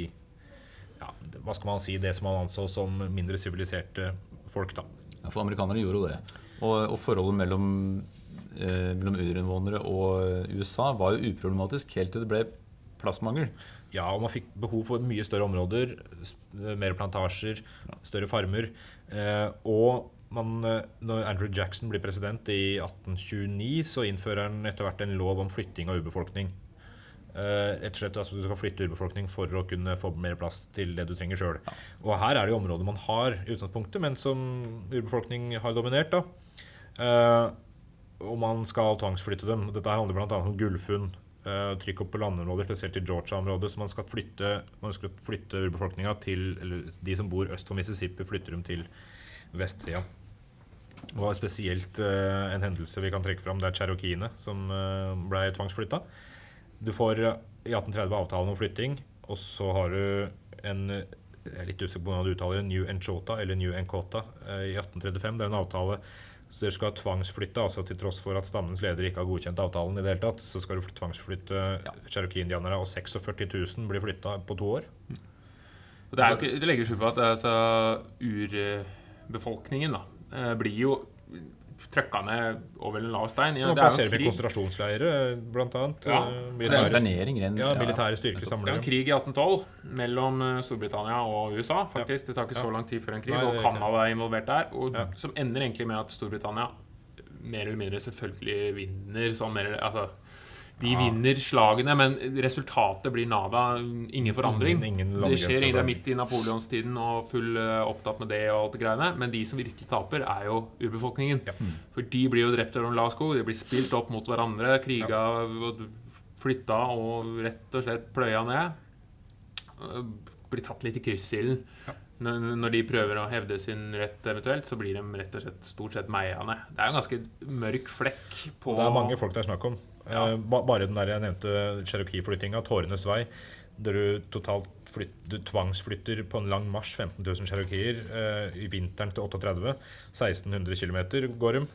ja, hva skal man si, det som man anså som mindre siviliserte folk. da. Ja, for amerikanere gjorde jo det. Og, og forholdet mellom, eh, mellom urinnvånere og USA var jo uproblematisk helt til det ble plassmangel. Ja, og man fikk behov for mye større områder, mer plantasjer, større farmer. Eh, og man, eh, når Andrew Jackson blir president i 1829, så innfører han etter hvert en lov om flytting av urbefolkning. Uh, rett og slett altså Du skal flytte urbefolkning for å kunne få mer plass til det du trenger sjøl. Og her er det jo områder man har i utgangspunktet, men som urbefolkning har dominert. da. Uh, og man skal tvangsflytte dem. Dette her handler bl.a. om gullfunn. Uh, trykk opp på landområder, spesielt i Georgia-området. Så man skal flytte Man ønsker å flytte urbefolkninga til Eller de som bor øst for Mississippi, flytter dem til vestsida. Det var spesielt uh, en hendelse vi kan trekke fram. Det er cherokeene som uh, ble tvangsflytta. Du får eh, i 1830 avtalen om flytting, og så har du en jeg er litt usikker på hvordan du uttaler det, New Enchota eller New Encota i 1835. Det er en avtale så dere skal tvangsflytte, altså til tross for at stammens leder ikke har godkjent avtalen i det hele tatt, så skal du tvangsflytte cherokee-indianere, og 46 000 blir flytta på to år. Og Det, er det legger skjul på at altså, urbefolkningen da, eh, blir jo trøkka ned over en lav stein. Ja, Nå er plasserer vi konsentrasjonsleirer, blant annet. Ja. Eh, Det Militære, ja, militære styrker Det er samler en krig i 1812 mellom eh, Storbritannia og USA. faktisk. Det tar ikke så lang tid før en krig, Nei, og Canada er involvert der. Og Ja. Som ender egentlig med at Storbritannia mer eller mindre selvfølgelig vinner. Sånn mer, altså, de Ja. vinner slagene, men resultatet blir nada. Ingen forandring. Ingen- ingen det skjer ingen, det er midt i napoleonstiden og full eh, opptatt med det og alt det greiene. Men de som virkelig taper, er jo urbefolkningen. Ja. For de blir jo drept av en lav sko. De blir spilt opp mot hverandre, kriga flytta og rett og slett pløya ned. Øh, Blir tatt litt i kryssilden. Ja. Når, når de prøver å hevde sin rett eventuelt, så blir de rett og slett stort sett meia ned. Det er jo en ganske mørk flekk på Det er mange folk det er snakk om. Ja. Eh, ba- bare den der jeg nevnte Cherokee-flyttinga, Tårenes vei, der du totalt flytt, du tvangsflytter på en lang marsj 15 000 cherokeer i vinteren til 38. 1600 km går de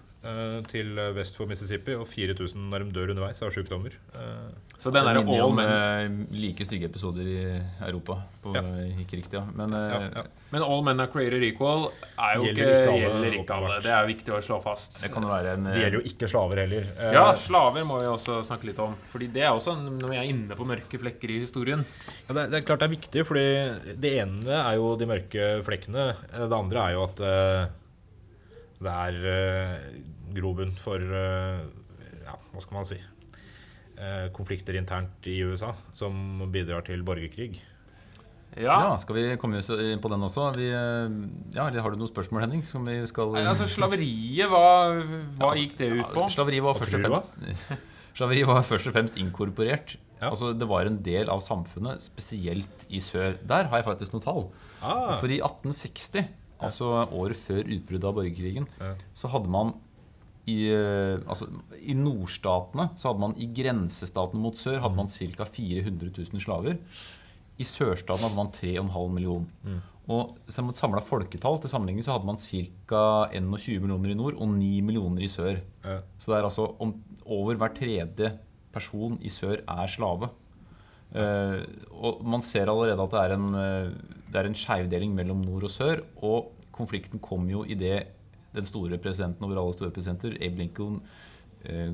til vest for Mississippi, og 4000 når de dør underveis av sykdommer. Eh, Så den Det jo all men, eh, like stygge episoder i Europa på, Ja. i krigstida. Men ja, eh, ja. men all men are created equal er jo Gjelder ikke, ikke alle, gjelder ikke alle. Det er viktig å slå fast. det kan være en Det gjelder jo ikke slaver heller. Eh, Ja, slaver må vi også snakke litt om. Fordi det er også når vi er inne på mørke flekker i historien. Ja, det, er, det er klart det er viktig, fordi det ene er jo de mørke flekkene. Eh, Det andre er jo at eh, det er uh, grobunn for eh, Ja, hva skal man si eh, Konflikter internt i USA som bidrar til borgerkrig. Ja, Ja, skal vi komme inn på den også? Vi, eh, ja, eller Har du noen spørsmål, Henning? Som vi skal Nei, altså Slaveriet, hva, hva gikk det ut på? Ja, slaveriet var, først og fremst, slaveri var først og fremst inkorporert. Ja. Altså, det var en del av samfunnet, spesielt i sør. Der har jeg faktisk noen tall. Ah, For i 1860, altså året før utbruddet av borgerkrigen, så hadde man i, eh, altså, I nordstatene, så hadde man i grensestatene mot sør hadde man ca. 400 000 slaver. I sørstaten hadde man 3,5 millioner. Og som et samla folketall til sammenligning så hadde man ca. 21 millioner i nord og 9 millioner i sør. Ja. Så det er altså om, over hver tredje person i sør er slave. Eh, og man ser allerede at det er en, uh, det er en skjevdeling mellom nord og sør. Og konflikten kom jo i det den store presidenten over alle store presidenter, Abe Lincoln, uh,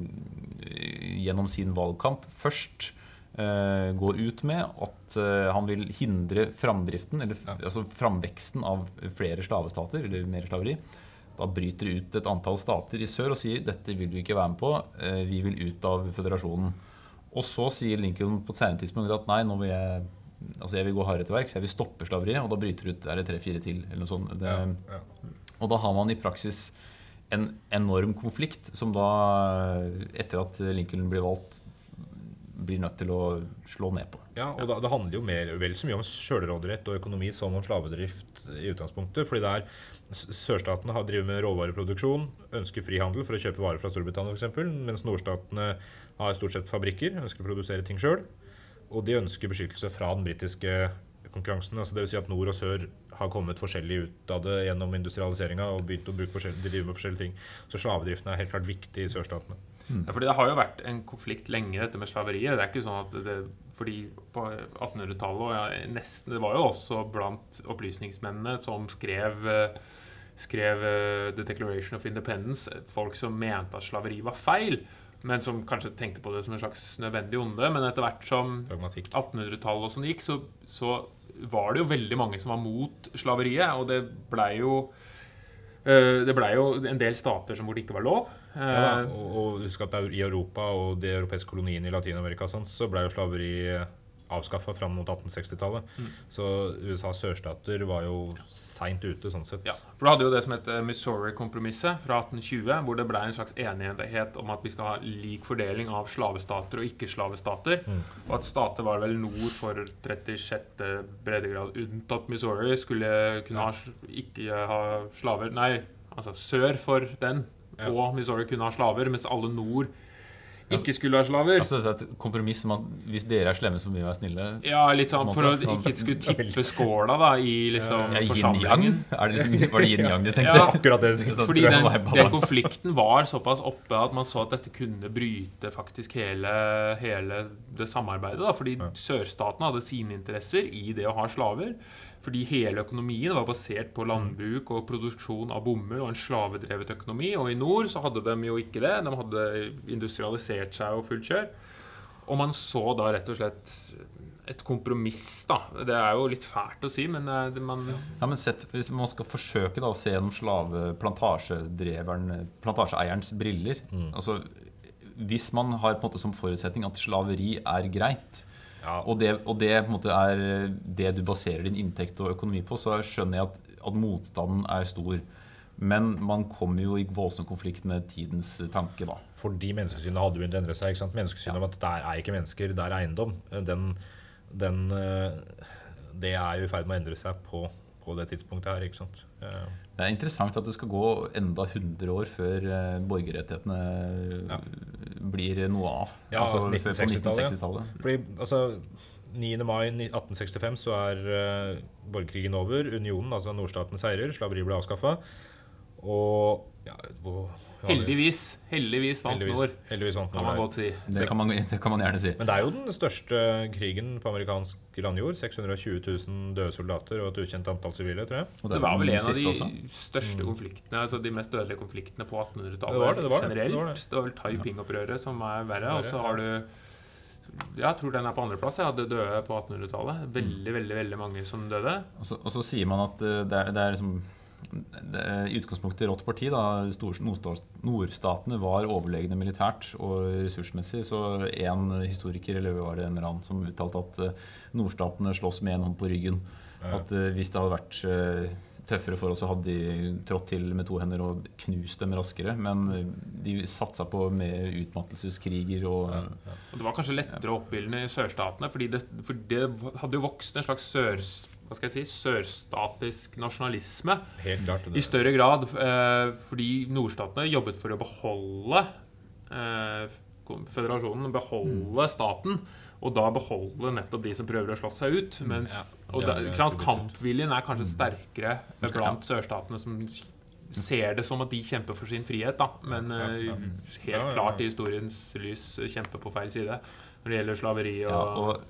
gjennom sin valgkamp først går ut med at han vil hindre framdriften, eller Ja. altså framveksten av flere slavestater, eller mer slaveri. Da bryter det ut et antall stater i sør og sier dette vil vi ikke være med på, vi vil ut av føderasjonen. Og så sier Lincoln på et senere tidspunkt at nei, nå vil jeg altså jeg vil gå hardere til verks, jeg vil stoppe slaveriet, og da bryter ut er det tre-fire til. eller noe sånt. Det, ja, ja. og da har man i praksis en enorm konflikt som da, etter at Lincoln blir valgt, blir nødt til å slå ned på. Ja, og da, Det handler jo mer, vel så mye om sjølråderett og økonomi som om slavedrift i utgangspunktet. fordi det er Sørstatene har driver med råvareproduksjon, ønsker frihandel for å kjøpe varer fra Storbritannia f.eks., mens nordstatene har stort sett fabrikker, ønsker å produsere ting sjøl. Og de ønsker beskyttelse fra den britiske konkurransen. altså Dvs. Si at nord og sør har kommet forskjellig ut av det gjennom industrialiseringa og begynt å bruke forskjellige, de driver med forskjellige ting. Så slavedriften er helt klart viktig i sørstatene. Ja, fordi Det har jo vært en konflikt lenge, dette med slaveriet. Det er ikke sånn at det, fordi På 1800-tallet og ja, nesten, Det var jo også blant opplysningsmennene som skrev eh, skrev eh, The Declaration of Independence, folk som mente at slaveri var feil, men som kanskje tenkte på det som en slags nødvendig onde. Men etter hvert som 1800-tallet og sånn gikk, så, så var det jo veldig mange som var mot slaveriet. Og det blei jo Det blei jo en del stater som hvor det ikke var lov. Ja, Eh, og, og husk at i Europa og de europeiske koloniene i Latin-Amerika så ble jo slaveri avskaffa fram mot 1860-tallet. Mm. Så USAs sørstater var jo seint ute, sånn sett. Ja, for Du hadde jo det som het Missouri-kompromisset fra 1820, hvor det ble en slags enighet om at vi skal ha lik fordeling av slavestater og ikke-slavestater. Mm. Og at stater var vel nord for 36. breddegrad, unntatt Missouri, skulle kunne ha, ikke ha slaver Nei, altså sør for den og Missouri kunne ha slaver, mens alle nord ikke skulle være slaver. Altså det er et kompromiss at hvis dere er slemme, så må vi være snille. Ja, litt sånn for å ikke skulle tippe skåla da i liksom Ja, forsamlingen. Er det liksom, var det yin-yang de tenkte? Ja. Akkurat det. Så Fordi den, den konflikten var såpass oppe at man så at dette kunne bryte faktisk hele, hele det samarbeidet. Da. Fordi sørstatene hadde sine interesser i det å ha slaver. Fordi hele økonomien var basert på landbruk og produksjon av bomull og en slavedrevet økonomi. Og i nord så hadde de jo ikke det. De hadde industrialisert seg og fullt kjør. Og man så da rett og slett et kompromiss, da. Det er jo litt fælt å si, men eh, det, man Ja, men sett, Hvis man skal forsøke da, å se gjennom plantasjeeierens briller Mm. altså, Hvis man har på en måte som forutsetning at slaveri er greit, Ja, og det, og det måte er det du baserer din inntekt og økonomi på, så skjønner jeg at, at motstanden er stor. Men man kommer jo i voldsom konflikt med tidens tanke, da. Fordi menneskesynet hadde begynt å endre seg. ikke sant? Menneskesynet om at der er ikke mennesker, der er eiendom. Den, den, eh, det er jo i ferd med å endre seg på, på det tidspunktet her. ikke sant? Det er interessant at det skal gå enda 100 år før eh, borgerrettighetene Ja. blir noe av. Ja, altså før på 1960-tallet, 1960-tallet. Fordi, altså, 9. mai 1865 så er uh, borgerkrigen over. Unionen, altså nordstaten, seirer. Slaveri ble avskaffa. Og ja, hvor, heldigvis, heldigvis vant heldigvis, Nord, heldigvis vant kan man godt si. Det kan, man, det kan man gjerne si. Men det er jo den største krigen på amerikansk landjord. 620 000 døde soldater og et ukjent antall sivile, tror jeg. Og Det var vel en av de også. største konfliktene, altså de mest dødelige konfliktene på 1800-tallet det, det var det. generelt. Det var det. Det var vel Taiping-opprøret som er verre. Og så har du Jeg tror den er på andreplass. Jeg hadde døde på 1800-tallet. Veldig, veldig veldig mange som døde. Og så, og så sier man at eh, det er, det er liksom i utgangspunktet rått parti. da, Nordstatene var overlegne militært og ressursmessig. Så en historiker eller var det en eller annen som uttalte at eh, nordstatene slåss med en hånd på ryggen. At eh, hvis det hadde vært eh, tøffere for oss, så hadde de trådt til med to hender og knust dem raskere. Men de satsa på mer utmattelseskriger og Ja, Og det var kanskje lettere å oppildne i sørstatene, fordi det, for det hadde jo vokst en slags sør, hva skal jeg si, sørstatisk nasjonalisme. Helt klart. I større grad eh, fordi nordstatene jobbet for å beholde eh, føderasjonen, beholde staten. Og da beholde nettopp de som prøver å slå seg ut. Mens, ja. og Ja, da, ikke sant, kampviljen er kanskje sterkere mm. blant sørstatene som ser det som at de kjemper for sin frihet, da. Men eh, helt klart i historiens lys kjemper på feil side når det gjelder slaveri og, Ja, og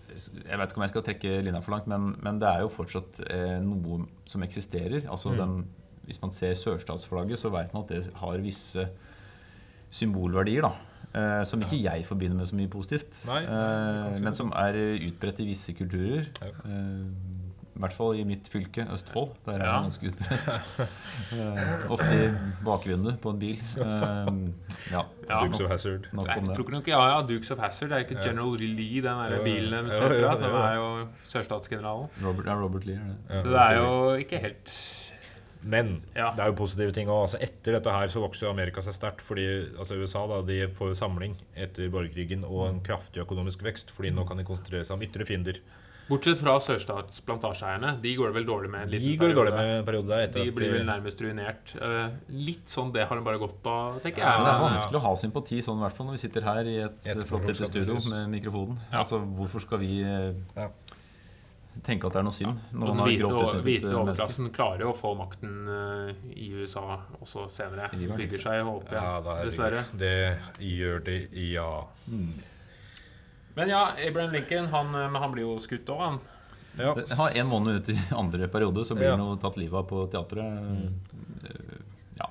jeg vet ikke om jeg skal trekke linja for langt, men, men det er jo fortsatt eh, noe som eksisterer. Altså Mm. den, Hvis man ser sørstatsflagget, så vet man at det har visse symbolverdier. da eh, Som ikke jeg forbinder med så mye positivt. Nei, nei, eh, men som er utbredt i visse kulturer. Ja. I hvert fall i mitt fylke, Østfold. Der er det Ja. ganske utbredt. uh, ofte i bakvinduet på en bil. Uh, ja, Ja. Dukes of Hazard. Nei, jeg tror ikke noe, ja, ja, Dukes of Hazzard. Det er ikke Ja. General Lee, den der bilen deres fra, jo, som er jo sørstatsgeneralen. Robert, ja, Robert Lee det. Ja, Så det er jo ikke helt Men Ja. det er jo positive ting òg. Altså, etter dette her så vokser jo Amerika seg sterkt. Fordi altså, USA da, de får jo samling etter borgerkrigen og en kraftig økonomisk vekst. Fordi nå kan de konsentrere seg om ytre fiender. Bortsett fra sørstatsplantasjeeierne. De går det vel dårlig med en De liten går periode. dårlig med en periode der. Etter De blir vel nærmest ruinert. Eh, litt sånn det har de bare gått på, tenker jeg. Men det er Ja, vanskelig å ha sympati sånn, i hvert fall når vi sitter her i et et flott lite studio med mikrofonen. Ja. Altså, Hvorfor skal vi eh, Ja. tenke at det er noe synd når Og den hvite, overklassen klarer jo å få makten eh, i USA også senere. Bygger seg opp igjen, Ja, er dessverre. det gjør de, ja. Men ja, Abraham Lincoln han, eh, han blir jo skutt òg, han. ja. Det har en måned ut i andre periode, så blir Ja. han jo tatt livet av på teatret. Mm. Ja.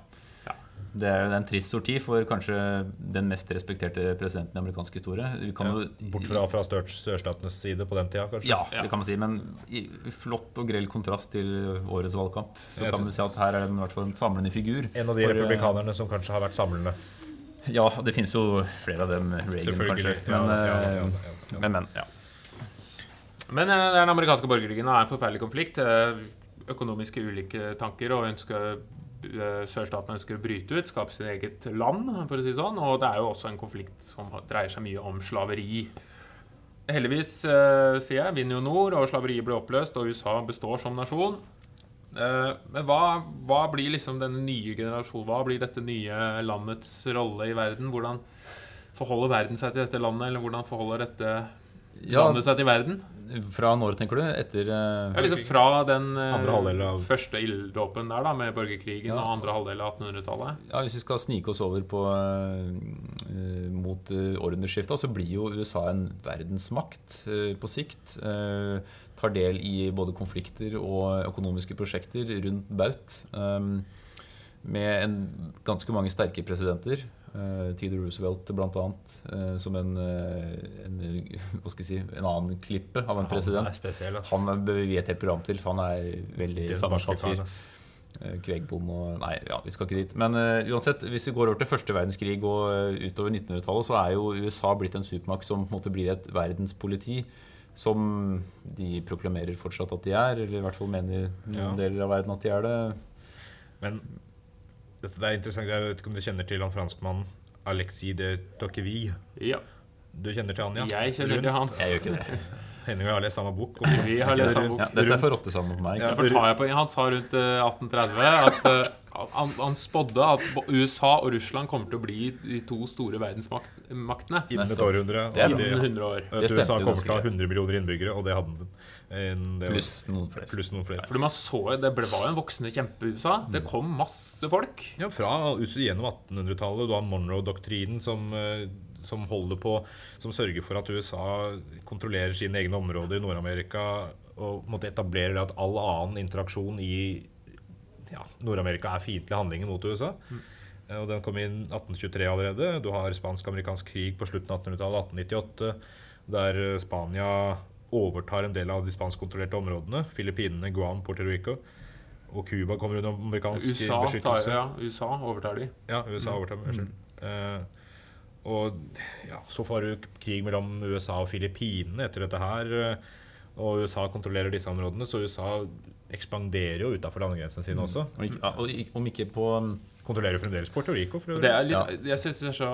Ja. Det er jo en trist sorti for kanskje den mest respekterte presidenten i amerikansk historie. Ja. jo, Bort fra, fra sørstatenes side på den tida, kanskje? Ja, Ja. det kan man si. Men i flott og grell kontrast til årets valgkamp. Så Jeg kan vi si at her er det i hvert fall en samlende figur. En av de For, eh, republikanerne som kanskje har vært samlende. Ja, det finnes jo flere av dem. Reagan, kanskje. Men, Ja, ja, eh, ja, ja. men, men ja. Men eh, den amerikanske borgerkrigen er en forferdelig konflikt. Eh, Økonomiske ulike tanker og ønsker eh, Sørstaten ønsker å bryte ut, skape sitt eget land, for å si det sånn. Og det er jo også en konflikt som dreier seg mye om slaveri. Heldigvis, eh, sier jeg, vinner jo nord, og slaveriet blir oppløst, og USA består som nasjon. Eh, Men hva, hva blir liksom denne nye generasjonen? Hva blir dette nye landets rolle i verden? Hvordan forholder verden seg til dette landet, eller hvordan forholder dette Ja, landet seg til verden? fra når, tenker du? Etter eh, Ja, liksom fra den eh, Andre av- første ilddåpen der, da, med borgerkrigen Ja. og andre halvdel av 1800-tallet. Ja, Hvis vi skal snike oss over på, uh, mot uh, århundreskiftet, så blir jo USA en verdensmakt uh, på sikt. Eh, tar del i både konflikter og økonomiske prosjekter rundt baut. Um, med en, ganske mange sterke presidenter. Uh, Theodore Roosevelt bl.a. Uh, som en, eh, en, hva skal jeg si, en annen klippe av en president. Han er spesiell, ass. Han bør vi et helt program til, for han er veldig sammensatt fyr. Kvegbom. Eh, og Nei, ja, vi skal ikke dit. Men uh, uansett, hvis vi går over til første verdenskrig og uh, utover 1900-tallet, så er jo USA blitt en supermakt som på en måte blir et verdenspoliti. Som de proklamerer fortsatt at de er, eller i hvert fall mener noen Ja. deler av verden at de er det. Men det er interessant. Jeg vet ikke om du kjenner til han franskmannen Alexis de Tocqueville? Ja. Du kjenner til han, ja? Jeg kjenner til han. Jeg gjør ikke det. Henning og jeg har lest samme bok. og- Vi har lest samme bok. Ja, dette er for rotte sammen med meg. Ja, for tar jeg på, Han sa rundt eh, 1830 at eh, han, han spådde at USA og Russland kommer til å bli de to store verdensmaktene Innen et århundre. Det er og innen 100 år. at USA kommer til å ha greit. 100 millioner innbyggere, og det hadde den. En- var- Pluss noen flere. pluss noen flere. Fordi man så, Det ble, var jo en voksende kjempe-USA. Det kom masse folk. Ja, fra gjennom 1800-tallet. Du har Monroe-doktrinen som, eh, som holder på Som sørger for at USA kontrollerer sine egne områder i Nord-Amerika og måtte etablere det at all annen interaksjon i ja, Nord-Amerika er fiendtlige handlinger mot USA. Mm. Og Den kom inn 1823 allerede. Du har spansk-amerikansk krig på slutten av 1800-tallet, 1898, der Spania overtar en del av de spanskkontrollerte områdene. Filippinene, Guam, Puerto Rico. Og Cuba kommer under amerikansk USA, tar, ja, USA overtar de. Ja, USA overtar. Unnskyld. Eh, og ja, så får du krig mellom USA og Filippinene etter dette her. eh, Og USA kontrollerer disse områdene, så USA ekspanderer jo utafor landegrensene sine også. Og ikke, ja, og om ikke på Kontrollerer fremdeles Puerto Rico. For Og det er litt, Ja. Jeg synes det er så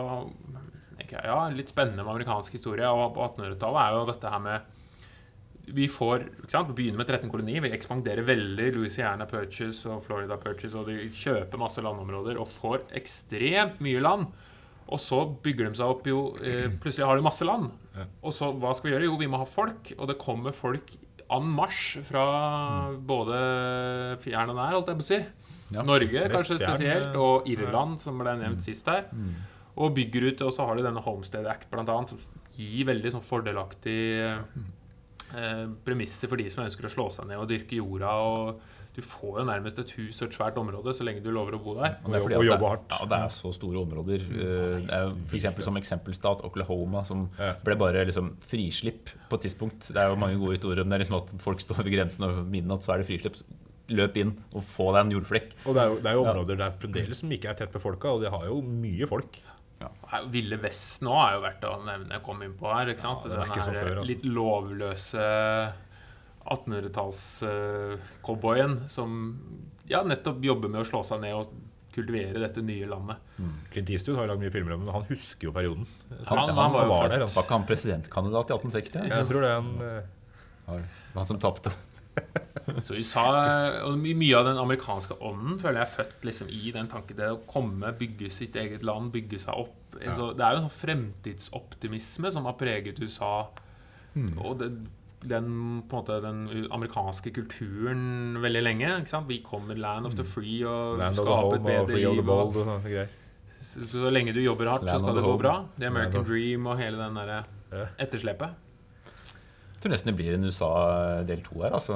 ja, litt spennende med amerikansk historie. Og på 1800-tallet er jo dette her med Vi får, vi begynner med 13 kolonier. Vi ekspanderer veldig. Louisiana Purchase og Florida Purchase. Og de kjøper masse landområder og får ekstremt mye land. Og så bygger de seg opp jo eh, Plutselig har de masse land. Ja. Og så hva skal vi gjøre? Jo, vi må ha folk. Og det kommer folk en marsj fra både fjern og nær, holdt jeg på å si. Ja. Norge kanskje fjern, spesielt, eh, og Irland, som ble nevnt sist her. Og bygger ut, og så har du denne Homestead Act, blant annet, som gir veldig sånn fordelaktig eh, premisser for de som ønsker å slå seg ned og dyrke jorda. og Du får jo nærmest et hus og et svært område så lenge du lover å bo der. Og er Og jobbe hardt. Ja, det er så store områder. Eh, Det er jo for eksempel som eksempelstat Oklahoma, som ble bare liksom frislipp på et tidspunkt. Det er jo mange gode historier om det. er liksom at Folk står ved grensen og midnatt, så er det frislipp. Løp inn og få deg en jordflekk. Og det er jo, det er jo Ja. områder der fremdeles som ikke er tett befolka, og de har jo mye folk. Ja. Ville Vest nå er jo verdt å nevne komme inn på her. ikke sant? Ja, det er ikke som her før, altså. litt lovløse 1800-talls-cowboyen som ja, nettopp jobber med å slå seg ned og kultivere dette nye landet. Clint Eastwood har lagd mye filmer om det, men han husker jo perioden. Han, han, var jo var der, altså. Var ikke han presidentkandidat i 1860? Jeg tror det han en eh, Han som tapte. Så USA, og Mye av den amerikanske ånden føler jeg er født liksom i den tanken. Det å komme, bygge sitt eget land, bygge seg opp. Så det er jo en sånn fremtidsoptimisme som har preget USA. Og det, den, på en måte, den amerikanske kulturen veldig lenge. Ikke sant? Vi kommer land of the free og Land skaper et bedre liv. Og, Bold og så, så lenge du jobber hardt, så Land så skal det gå bra. The American Dream og hele den derre Ja. etterslepet. Jeg tror nesten det blir en USA del to her, altså,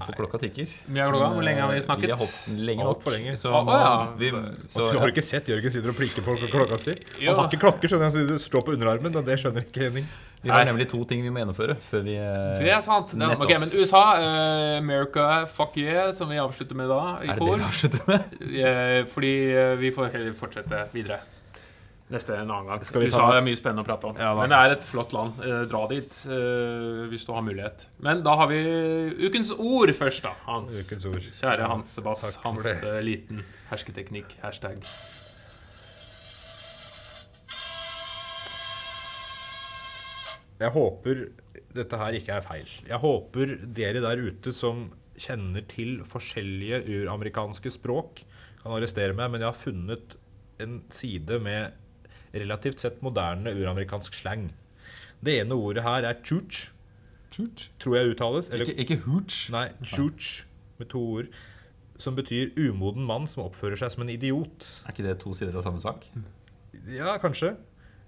for klokka tikker. Mye klokka? Hvor lenge har vi snakket? Vi har holdt lenge nok. for lenge. Så ah, nå, ja. vi, så, Og du har ikke sett Jørgen sitter og plikker på klokka si? Han har ikke klokker, skjønner jeg, så det står på underarmen, og det skjønner ikke Henning. Vi har nemlig to ting vi må gjennomføre før vi eh, Det er sant. Det er, ok, men USA, uh, America, fuck yeah, som vi avslutter med da i Er det det vi avslutter med? Fordi uh, vi får heller fortsette videre. Neste en annen gang. Skal vi USA ta- er mye spennende å prate om. Ja, men det er et flott land. Dra dit eh, hvis du har mulighet. Men da har vi ukens ord først, da. Hans. Ukens ord. Kjære Hans Sebass. Hans liten hersketeknikk. Hashtag. Jeg håper dette her ikke er feil. Jeg håper dere der ute som kjenner til forskjellige uramerikanske språk, kan arrestere meg, men jeg har funnet en side med relativt sett moderne uramerikansk slang. Det ene ordet her er chooch, Chooch? tror jeg uttales. Eller, Ikke, ikke hooch. nei, chooch, med to ord. Som betyr umoden mann som oppfører seg som en idiot. Er ikke det to sider av samme sak? Ja, kanskje.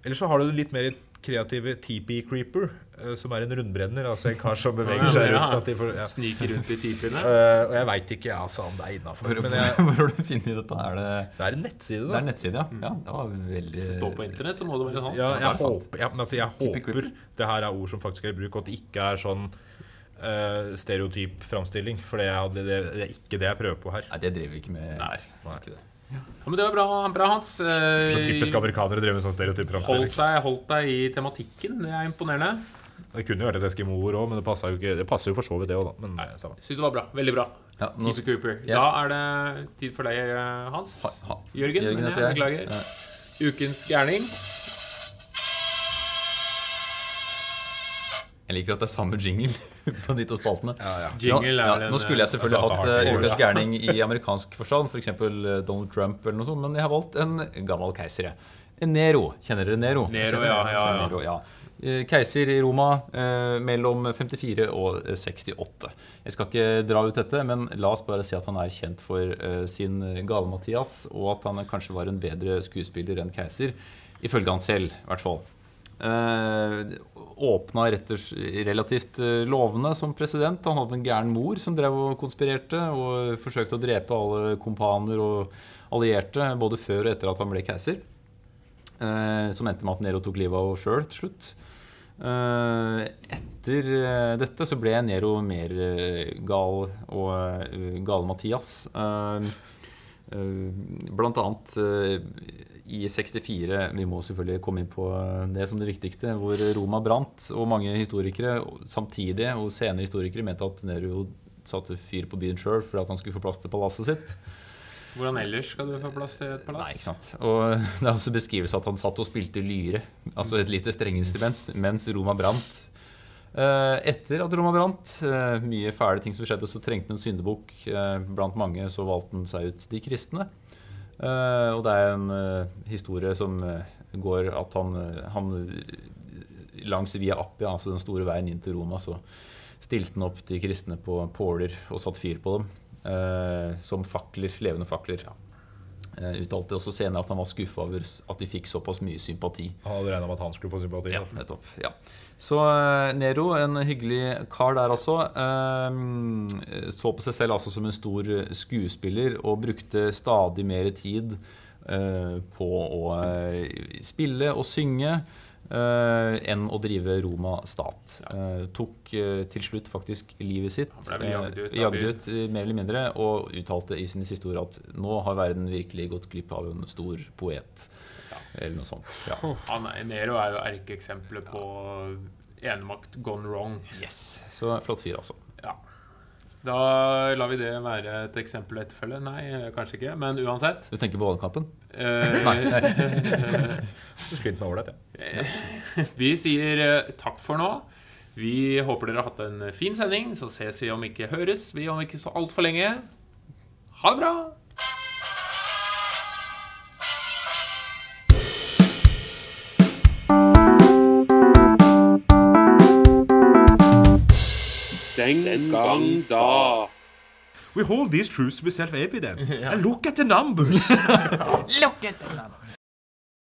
Eller så har du det litt mer kreative TP Creeper, eh, som er en rundbrenner. Altså en kar som beveger seg rundt. At de får, ja. Sniker rundt i tipiene. Uh, og jeg veit ikke altså, om det er innafor. Hvor, har du funnet dette? Er det, det er en nettside, det er en nettside, ja. ja det var veldig Hvis det står på internett, så må det være sant. Ja, jeg sant. håper, ja, men altså, jeg håper det her er ord som faktisk er i bruk, og at det ikke er sånn uh, stereotyp framstilling. For det er, det, det, det er ikke det jeg prøver på her. Nei, det driver vi ikke med. Nei. er ikke det. Ja, men det var bra, bra Hans. Eh, Så typisk amerikanere driver med sånn stereotyper. Holdt deg, holdt deg i tematikken. Det er imponerende. Det kunne jo vært et eskimoord òg, men det passer jo, ikke, det passer jo for så vidt, det òg, da. Men. Syns det var bra. Veldig bra. Ja, nå, Cooper. Yes. Da er det tid for deg, eh, Hans. ha, ha. Jørgen, Jørgen men jeg jeg. beklager. Ja. Ukens gærning. Jeg liker at det er samme jingle på de to spaltene. Ja, ja. Jingle nå, ja, nå skulle jeg selvfølgelig eh, hatt datahardt uh, ukas gærning i amerikansk forstand, f.eks. For Donald Trump eller noe sånt, men jeg har valgt en gammel keiser. Nero. Kjenner dere Nero? Nero, ja, ja, ja. Nero, ja. Eh, Keiser i Roma eh, mellom 54 og eh, 68. Jeg skal ikke dra ut dette, men la oss bare si at han er kjent for eh, sin gale-Mathias, og at han kanskje var en bedre skuespiller enn keiser. Ifølge han selv, i hvert fall. Eh, åpna relativt eh, lovende som president. Han hadde en gæren mor som drev og konspirerte og forsøkte å drepe alle kompaner og allierte både før og etter at han ble keiser. Eh, som endte med at Nero tok livet av henne sjøl til slutt. Eh, etter dette så ble Nero mer gal og uh, gale-Mathias. Eh, eh, blant annet i 64 Vi må selvfølgelig komme inn på det som det viktigste, hvor Roma brant. Og mange historikere samtidig og senere historikere mente at Nero satte fyr på byen sjøl for at han skulle få plass til palasset sitt. Hvordan ellers skal du få plass til et palass? Nei, ikke sant. Og det er også beskrivelse at han satt og spilte lyre, altså et lite strengeinstrument, mens Roma brant. Eh, Etter at Roma brant, eh, mye fæle ting som skjedde, så trengte han en syndebukk. Eh, Blant mange så valgte han seg ut de kristne. Eh, Og det er en uh, historie som uh, går at han, han langs Via Appia, altså den store veien inn til Roma, så stilte han opp de kristne på påler og satte fyr på dem. Som fakler, levende fakler. Eh, uttalte også senere at han var skuffa over at de fikk såpass mye sympati. Han hadde regna med at han skulle få sympati. Ja, nettopp. Ja. Så eh, Nero, en hyggelig kar der altså, eh, så på seg selv altså som en stor skuespiller og brukte stadig mer tid eh, på å eh, spille og synge. Eh, enn å drive Roma stat. Uh, tok uh, til slutt faktisk livet sitt. Han ble ut ut, mer eller mindre, og uttalte i sin siste ord at nå har verden virkelig gått glipp av en stor poet. Eller noe sånt. Ja. Han er, Nero er jo erkeeksempelet på enemakt gone wrong. Yes. Så flott fyr, altså. Ja. Da lar vi det være et eksempel og etterfølge. Nei, kanskje ikke, men uansett. Du tenker på valgkampen? Eh, Skryt over det. ja. vi sier eh, takk for nå. Vi håper dere har hatt en fin sending. Så ses vi om ikke høres vi om ikke så altfor lenge. Ha det bra! Den gang da. We hold these truths to be self-evident. And look at the numbers! look at the etter